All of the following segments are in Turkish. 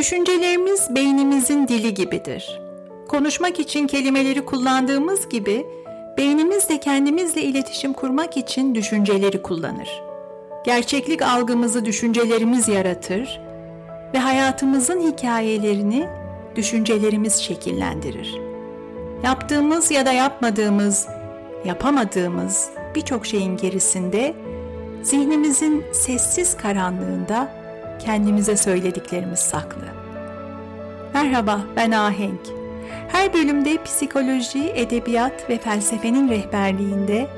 Düşüncelerimiz beynimizin dili gibidir. Konuşmak için kelimeleri kullandığımız gibi beynimiz de kendimizle iletişim kurmak için düşünceleri kullanır. Gerçeklik algımızı düşüncelerimiz yaratır ve hayatımızın hikayelerini düşüncelerimiz şekillendirir. Yaptığımız ya da yapmadığımız, yapamadığımız birçok şeyin gerisinde zihnimizin sessiz karanlığında kendimize söylediklerimiz saklı. Merhaba, ben Ahenk. Her bölümde psikoloji, edebiyat ve felsefenin rehberliğinde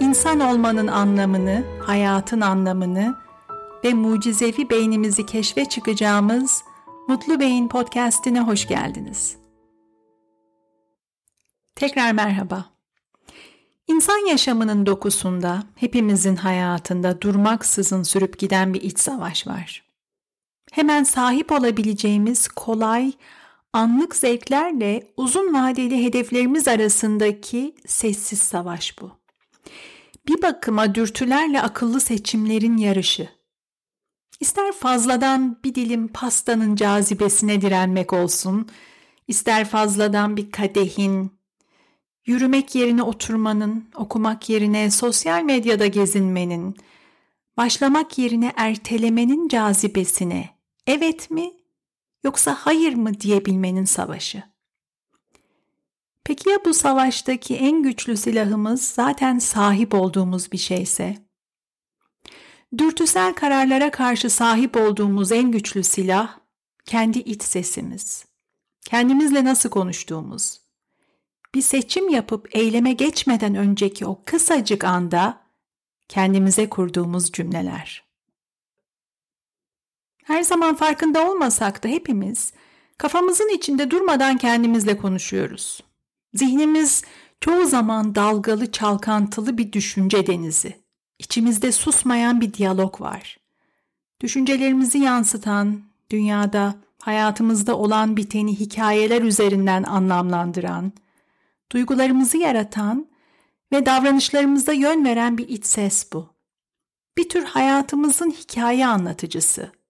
insan olmanın anlamını, hayatın anlamını ve mucizevi beynimizi keşfe çıkacağımız Mutlu Beyin podcast'ine hoş geldiniz. Tekrar merhaba. İnsan yaşamının dokusunda, hepimizin hayatında durmaksızın sürüp giden bir iç savaş var hemen sahip olabileceğimiz kolay, anlık zevklerle uzun vadeli hedeflerimiz arasındaki sessiz savaş bu. Bir bakıma dürtülerle akıllı seçimlerin yarışı. İster fazladan bir dilim pastanın cazibesine direnmek olsun, ister fazladan bir kadehin, yürümek yerine oturmanın, okumak yerine sosyal medyada gezinmenin, başlamak yerine ertelemenin cazibesine, evet mi yoksa hayır mı diyebilmenin savaşı. Peki ya bu savaştaki en güçlü silahımız zaten sahip olduğumuz bir şeyse? Dürtüsel kararlara karşı sahip olduğumuz en güçlü silah kendi iç sesimiz. Kendimizle nasıl konuştuğumuz. Bir seçim yapıp eyleme geçmeden önceki o kısacık anda kendimize kurduğumuz cümleler. Her zaman farkında olmasak da hepimiz kafamızın içinde durmadan kendimizle konuşuyoruz. Zihnimiz çoğu zaman dalgalı, çalkantılı bir düşünce denizi. İçimizde susmayan bir diyalog var. Düşüncelerimizi yansıtan, dünyada, hayatımızda olan biteni hikayeler üzerinden anlamlandıran, duygularımızı yaratan ve davranışlarımızda yön veren bir iç ses bu. Bir tür hayatımızın hikaye anlatıcısı.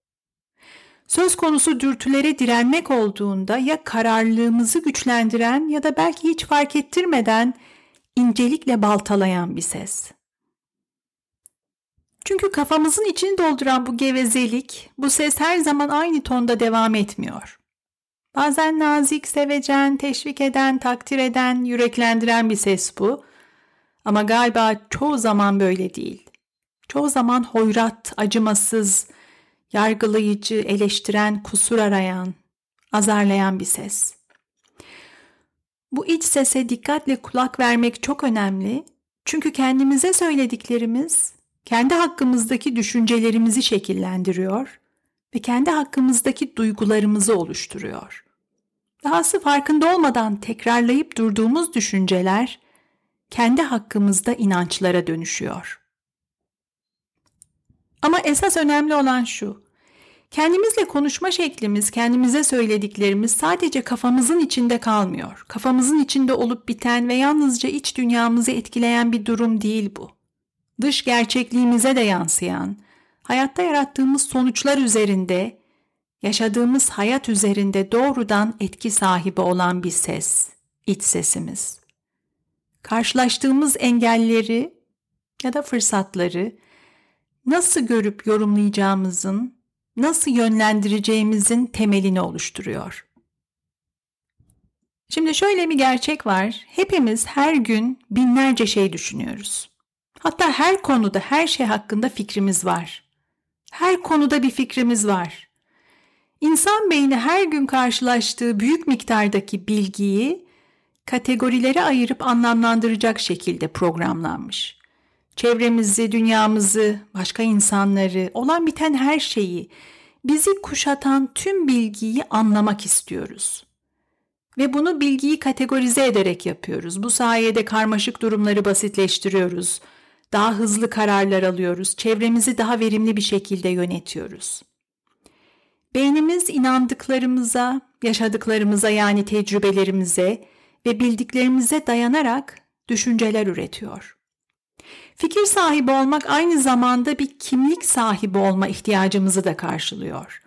Söz konusu dürtülere direnmek olduğunda ya kararlılığımızı güçlendiren ya da belki hiç fark ettirmeden incelikle baltalayan bir ses. Çünkü kafamızın içini dolduran bu gevezelik, bu ses her zaman aynı tonda devam etmiyor. Bazen nazik, sevecen, teşvik eden, takdir eden, yüreklendiren bir ses bu. Ama galiba çoğu zaman böyle değil. Çoğu zaman hoyrat, acımasız, yargılayıcı, eleştiren, kusur arayan, azarlayan bir ses. Bu iç sese dikkatle kulak vermek çok önemli. Çünkü kendimize söylediklerimiz kendi hakkımızdaki düşüncelerimizi şekillendiriyor ve kendi hakkımızdaki duygularımızı oluşturuyor. Dahası farkında olmadan tekrarlayıp durduğumuz düşünceler kendi hakkımızda inançlara dönüşüyor. Ama esas önemli olan şu. Kendimizle konuşma şeklimiz, kendimize söylediklerimiz sadece kafamızın içinde kalmıyor. Kafamızın içinde olup biten ve yalnızca iç dünyamızı etkileyen bir durum değil bu. Dış gerçekliğimize de yansıyan, hayatta yarattığımız sonuçlar üzerinde, yaşadığımız hayat üzerinde doğrudan etki sahibi olan bir ses, iç sesimiz. Karşılaştığımız engelleri ya da fırsatları nasıl görüp yorumlayacağımızın nasıl yönlendireceğimizin temelini oluşturuyor. Şimdi şöyle bir gerçek var. Hepimiz her gün binlerce şey düşünüyoruz. Hatta her konuda, her şey hakkında fikrimiz var. Her konuda bir fikrimiz var. İnsan beyni her gün karşılaştığı büyük miktardaki bilgiyi kategorilere ayırıp anlamlandıracak şekilde programlanmış. Çevremizi, dünyamızı, başka insanları, olan biten her şeyi, bizi kuşatan tüm bilgiyi anlamak istiyoruz. Ve bunu bilgiyi kategorize ederek yapıyoruz. Bu sayede karmaşık durumları basitleştiriyoruz. Daha hızlı kararlar alıyoruz. Çevremizi daha verimli bir şekilde yönetiyoruz. Beynimiz inandıklarımıza, yaşadıklarımıza yani tecrübelerimize ve bildiklerimize dayanarak düşünceler üretiyor. Fikir sahibi olmak aynı zamanda bir kimlik sahibi olma ihtiyacımızı da karşılıyor.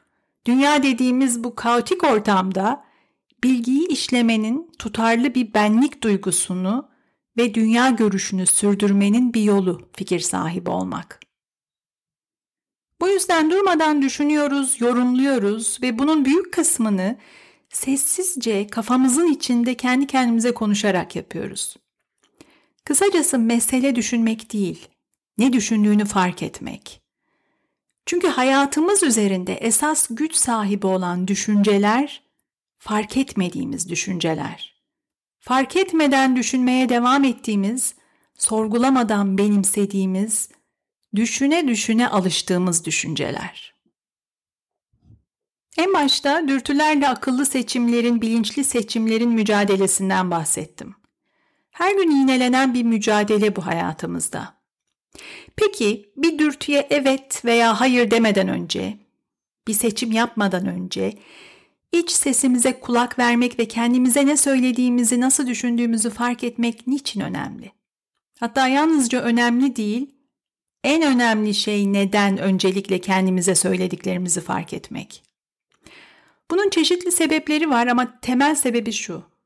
Dünya dediğimiz bu kaotik ortamda bilgiyi işlemenin tutarlı bir benlik duygusunu ve dünya görüşünü sürdürmenin bir yolu fikir sahibi olmak. Bu yüzden durmadan düşünüyoruz, yorumluyoruz ve bunun büyük kısmını sessizce kafamızın içinde kendi kendimize konuşarak yapıyoruz. Kısacası mesele düşünmek değil, ne düşündüğünü fark etmek. Çünkü hayatımız üzerinde esas güç sahibi olan düşünceler fark etmediğimiz düşünceler. Fark etmeden düşünmeye devam ettiğimiz, sorgulamadan benimsediğimiz, düşüne düşüne alıştığımız düşünceler. En başta dürtülerle akıllı seçimlerin, bilinçli seçimlerin mücadelesinden bahsettim. Her gün iğnelenen bir mücadele bu hayatımızda. Peki bir dürtüye evet veya hayır demeden önce, bir seçim yapmadan önce İç sesimize kulak vermek ve kendimize ne söylediğimizi, nasıl düşündüğümüzü fark etmek niçin önemli? Hatta yalnızca önemli değil, en önemli şey neden öncelikle kendimize söylediklerimizi fark etmek. Bunun çeşitli sebepleri var ama temel sebebi şu.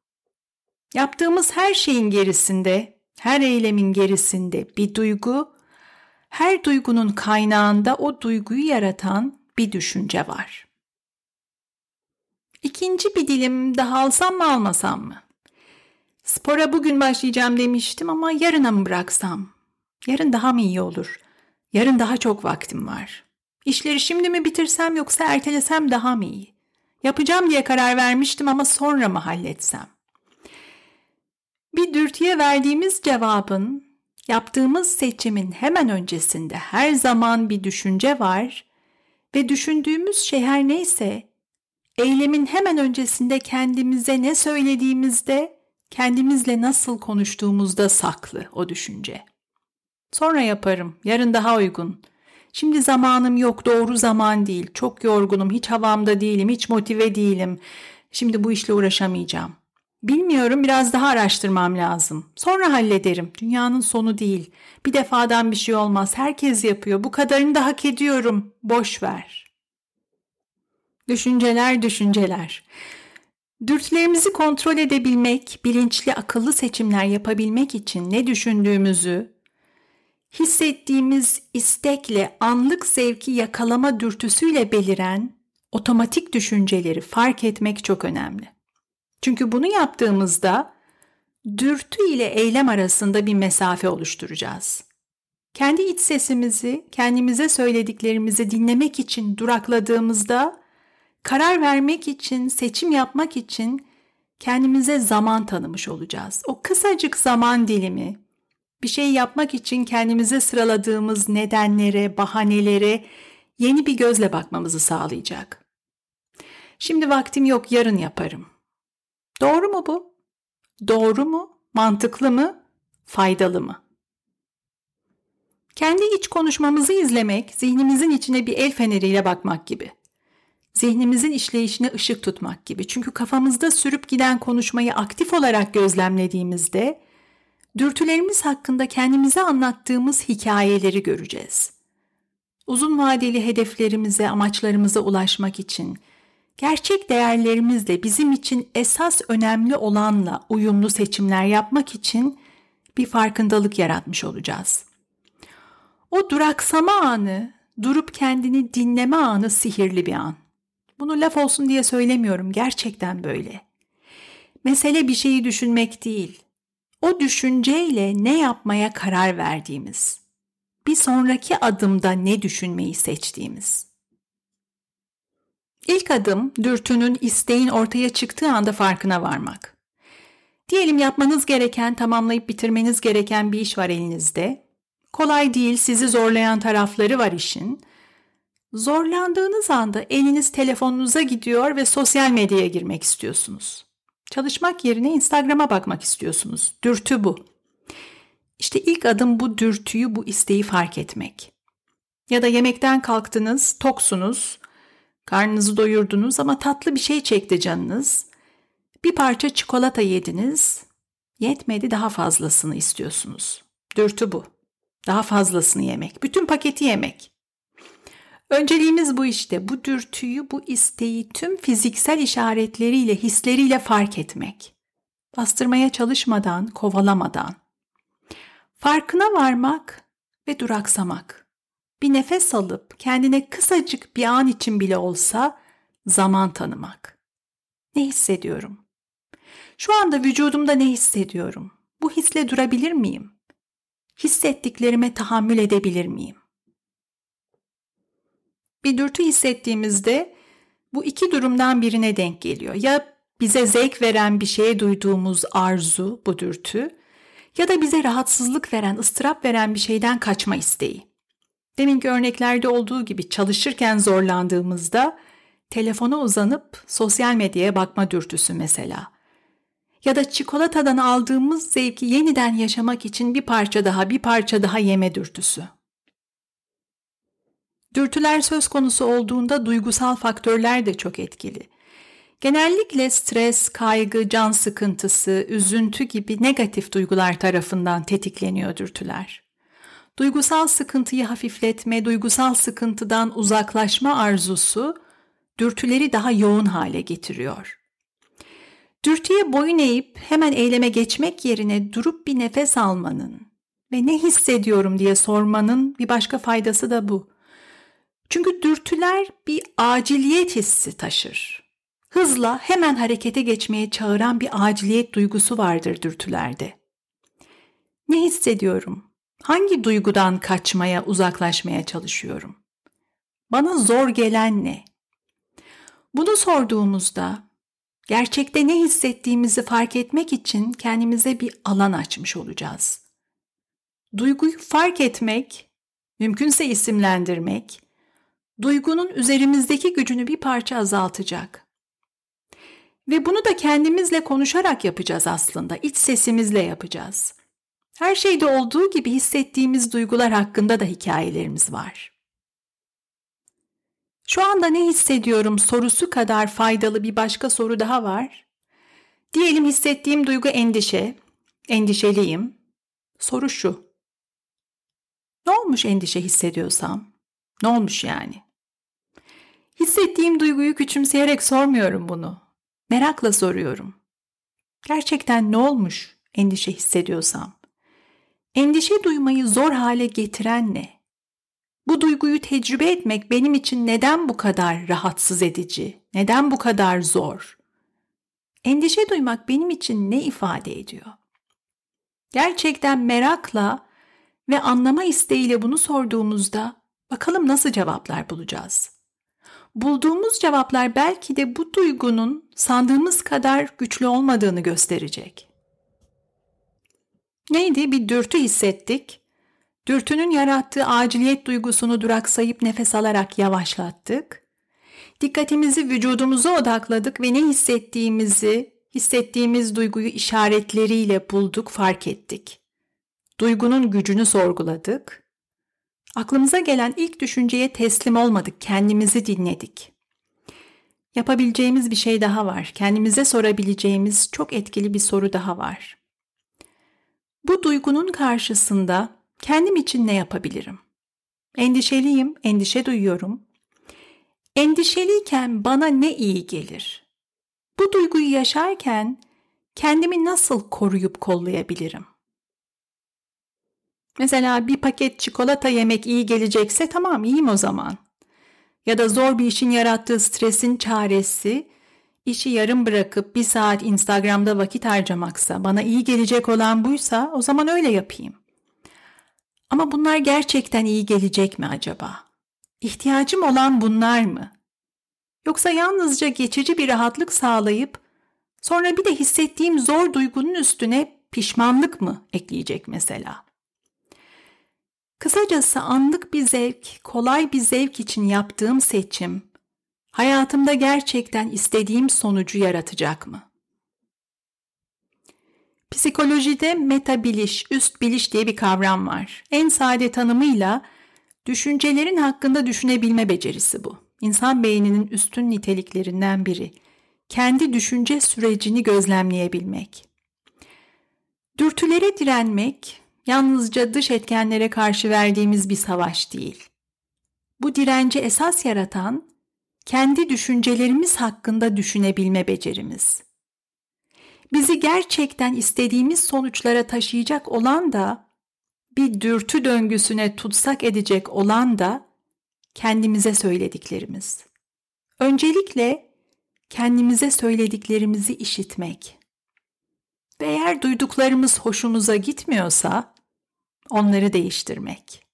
Yaptığımız her şeyin gerisinde, her eylemin gerisinde bir duygu, her duygunun kaynağında o duyguyu yaratan bir düşünce var. İkinci bir dilim daha alsam mı almasam mı? Spora bugün başlayacağım demiştim ama yarına mı bıraksam? Yarın daha mı iyi olur? Yarın daha çok vaktim var. İşleri şimdi mi bitirsem yoksa ertelesem daha mı iyi? Yapacağım diye karar vermiştim ama sonra mı halletsem? Bir dürtüye verdiğimiz cevabın, yaptığımız seçimin hemen öncesinde her zaman bir düşünce var ve düşündüğümüz şey her neyse Eylemin hemen öncesinde kendimize ne söylediğimizde, kendimizle nasıl konuştuğumuzda saklı o düşünce. Sonra yaparım, yarın daha uygun. Şimdi zamanım yok, doğru zaman değil. Çok yorgunum, hiç havamda değilim, hiç motive değilim. Şimdi bu işle uğraşamayacağım. Bilmiyorum, biraz daha araştırmam lazım. Sonra hallederim. Dünyanın sonu değil. Bir defadan bir şey olmaz. Herkes yapıyor. Bu kadarını da hak ediyorum. Boş ver. Düşünceler düşünceler. Dürtülerimizi kontrol edebilmek, bilinçli akıllı seçimler yapabilmek için ne düşündüğümüzü, hissettiğimiz istekle anlık zevki yakalama dürtüsüyle beliren otomatik düşünceleri fark etmek çok önemli. Çünkü bunu yaptığımızda dürtü ile eylem arasında bir mesafe oluşturacağız. Kendi iç sesimizi, kendimize söylediklerimizi dinlemek için durakladığımızda karar vermek için, seçim yapmak için kendimize zaman tanımış olacağız. O kısacık zaman dilimi bir şey yapmak için kendimize sıraladığımız nedenlere, bahanelere yeni bir gözle bakmamızı sağlayacak. Şimdi vaktim yok, yarın yaparım. Doğru mu bu? Doğru mu? Mantıklı mı? Faydalı mı? Kendi iç konuşmamızı izlemek, zihnimizin içine bir el feneriyle bakmak gibi zihnimizin işleyişine ışık tutmak gibi. Çünkü kafamızda sürüp giden konuşmayı aktif olarak gözlemlediğimizde dürtülerimiz hakkında kendimize anlattığımız hikayeleri göreceğiz. Uzun vadeli hedeflerimize, amaçlarımıza ulaşmak için gerçek değerlerimizle bizim için esas önemli olanla uyumlu seçimler yapmak için bir farkındalık yaratmış olacağız. O duraksama anı, durup kendini dinleme anı sihirli bir an. Bunu laf olsun diye söylemiyorum. Gerçekten böyle. Mesele bir şeyi düşünmek değil. O düşünceyle ne yapmaya karar verdiğimiz. Bir sonraki adımda ne düşünmeyi seçtiğimiz. İlk adım dürtünün, isteğin ortaya çıktığı anda farkına varmak. Diyelim yapmanız gereken, tamamlayıp bitirmeniz gereken bir iş var elinizde. Kolay değil, sizi zorlayan tarafları var işin. Zorlandığınız anda eliniz telefonunuza gidiyor ve sosyal medyaya girmek istiyorsunuz. Çalışmak yerine Instagram'a bakmak istiyorsunuz. Dürtü bu. İşte ilk adım bu dürtüyü, bu isteği fark etmek. Ya da yemekten kalktınız, toksunuz, karnınızı doyurdunuz ama tatlı bir şey çekti canınız. Bir parça çikolata yediniz, yetmedi daha fazlasını istiyorsunuz. Dürtü bu. Daha fazlasını yemek, bütün paketi yemek. Önceliğimiz bu işte. Bu dürtüyü, bu isteği tüm fiziksel işaretleriyle, hisleriyle fark etmek. Bastırmaya çalışmadan, kovalamadan. Farkına varmak ve duraksamak. Bir nefes alıp kendine kısacık bir an için bile olsa zaman tanımak. Ne hissediyorum? Şu anda vücudumda ne hissediyorum? Bu hisle durabilir miyim? Hissettiklerime tahammül edebilir miyim? Bir dürtü hissettiğimizde bu iki durumdan birine denk geliyor. Ya bize zevk veren bir şeye duyduğumuz arzu, bu dürtü ya da bize rahatsızlık veren, ıstırap veren bir şeyden kaçma isteği. Deminki örneklerde olduğu gibi çalışırken zorlandığımızda telefona uzanıp sosyal medyaya bakma dürtüsü mesela. Ya da çikolatadan aldığımız zevki yeniden yaşamak için bir parça daha, bir parça daha yeme dürtüsü. Dürtüler söz konusu olduğunda duygusal faktörler de çok etkili. Genellikle stres, kaygı, can sıkıntısı, üzüntü gibi negatif duygular tarafından tetikleniyor dürtüler. Duygusal sıkıntıyı hafifletme, duygusal sıkıntıdan uzaklaşma arzusu dürtüleri daha yoğun hale getiriyor. Dürtüye boyun eğip hemen eyleme geçmek yerine durup bir nefes almanın ve ne hissediyorum diye sormanın bir başka faydası da bu. Çünkü dürtüler bir aciliyet hissi taşır. Hızla hemen harekete geçmeye çağıran bir aciliyet duygusu vardır dürtülerde. Ne hissediyorum? Hangi duygudan kaçmaya, uzaklaşmaya çalışıyorum? Bana zor gelen ne? Bunu sorduğumuzda gerçekte ne hissettiğimizi fark etmek için kendimize bir alan açmış olacağız. Duyguyu fark etmek, mümkünse isimlendirmek, duygunun üzerimizdeki gücünü bir parça azaltacak. Ve bunu da kendimizle konuşarak yapacağız aslında, iç sesimizle yapacağız. Her şeyde olduğu gibi hissettiğimiz duygular hakkında da hikayelerimiz var. Şu anda ne hissediyorum sorusu kadar faydalı bir başka soru daha var. Diyelim hissettiğim duygu endişe, endişeliyim. Soru şu. Ne olmuş endişe hissediyorsam? Ne olmuş yani? Hissettiğim duyguyu küçümseyerek sormuyorum bunu. Merakla soruyorum. Gerçekten ne olmuş endişe hissediyorsam? Endişe duymayı zor hale getiren ne? Bu duyguyu tecrübe etmek benim için neden bu kadar rahatsız edici? Neden bu kadar zor? Endişe duymak benim için ne ifade ediyor? Gerçekten merakla ve anlama isteğiyle bunu sorduğumuzda bakalım nasıl cevaplar bulacağız? Bulduğumuz cevaplar belki de bu duygunun sandığımız kadar güçlü olmadığını gösterecek. Neydi? Bir dürtü hissettik. Dürtünün yarattığı aciliyet duygusunu duraksayıp nefes alarak yavaşlattık. Dikkatimizi vücudumuza odakladık ve ne hissettiğimizi, hissettiğimiz duyguyu işaretleriyle bulduk, fark ettik. Duygunun gücünü sorguladık. Aklımıza gelen ilk düşünceye teslim olmadık, kendimizi dinledik. Yapabileceğimiz bir şey daha var. Kendimize sorabileceğimiz çok etkili bir soru daha var. Bu duygunun karşısında kendim için ne yapabilirim? Endişeliyim, endişe duyuyorum. Endişeliyken bana ne iyi gelir? Bu duyguyu yaşarken kendimi nasıl koruyup kollayabilirim? Mesela bir paket çikolata yemek iyi gelecekse tamam iyiyim o zaman. Ya da zor bir işin yarattığı stresin çaresi işi yarım bırakıp bir saat Instagram'da vakit harcamaksa, bana iyi gelecek olan buysa o zaman öyle yapayım. Ama bunlar gerçekten iyi gelecek mi acaba? İhtiyacım olan bunlar mı? Yoksa yalnızca geçici bir rahatlık sağlayıp sonra bir de hissettiğim zor duygunun üstüne pişmanlık mı ekleyecek mesela? Kısacası anlık bir zevk, kolay bir zevk için yaptığım seçim hayatımda gerçekten istediğim sonucu yaratacak mı? Psikolojide meta biliş, üst biliş diye bir kavram var. En sade tanımıyla düşüncelerin hakkında düşünebilme becerisi bu. İnsan beyninin üstün niteliklerinden biri. Kendi düşünce sürecini gözlemleyebilmek. Dürtülere direnmek yalnızca dış etkenlere karşı verdiğimiz bir savaş değil. Bu direnci esas yaratan kendi düşüncelerimiz hakkında düşünebilme becerimiz. Bizi gerçekten istediğimiz sonuçlara taşıyacak olan da bir dürtü döngüsüne tutsak edecek olan da kendimize söylediklerimiz. Öncelikle kendimize söylediklerimizi işitmek. Ve eğer duyduklarımız hoşumuza gitmiyorsa onları değiştirmek.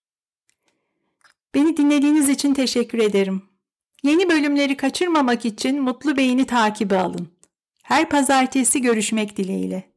Beni dinlediğiniz için teşekkür ederim. Yeni bölümleri kaçırmamak için Mutlu Beyni takibi alın. Her pazartesi görüşmek dileğiyle.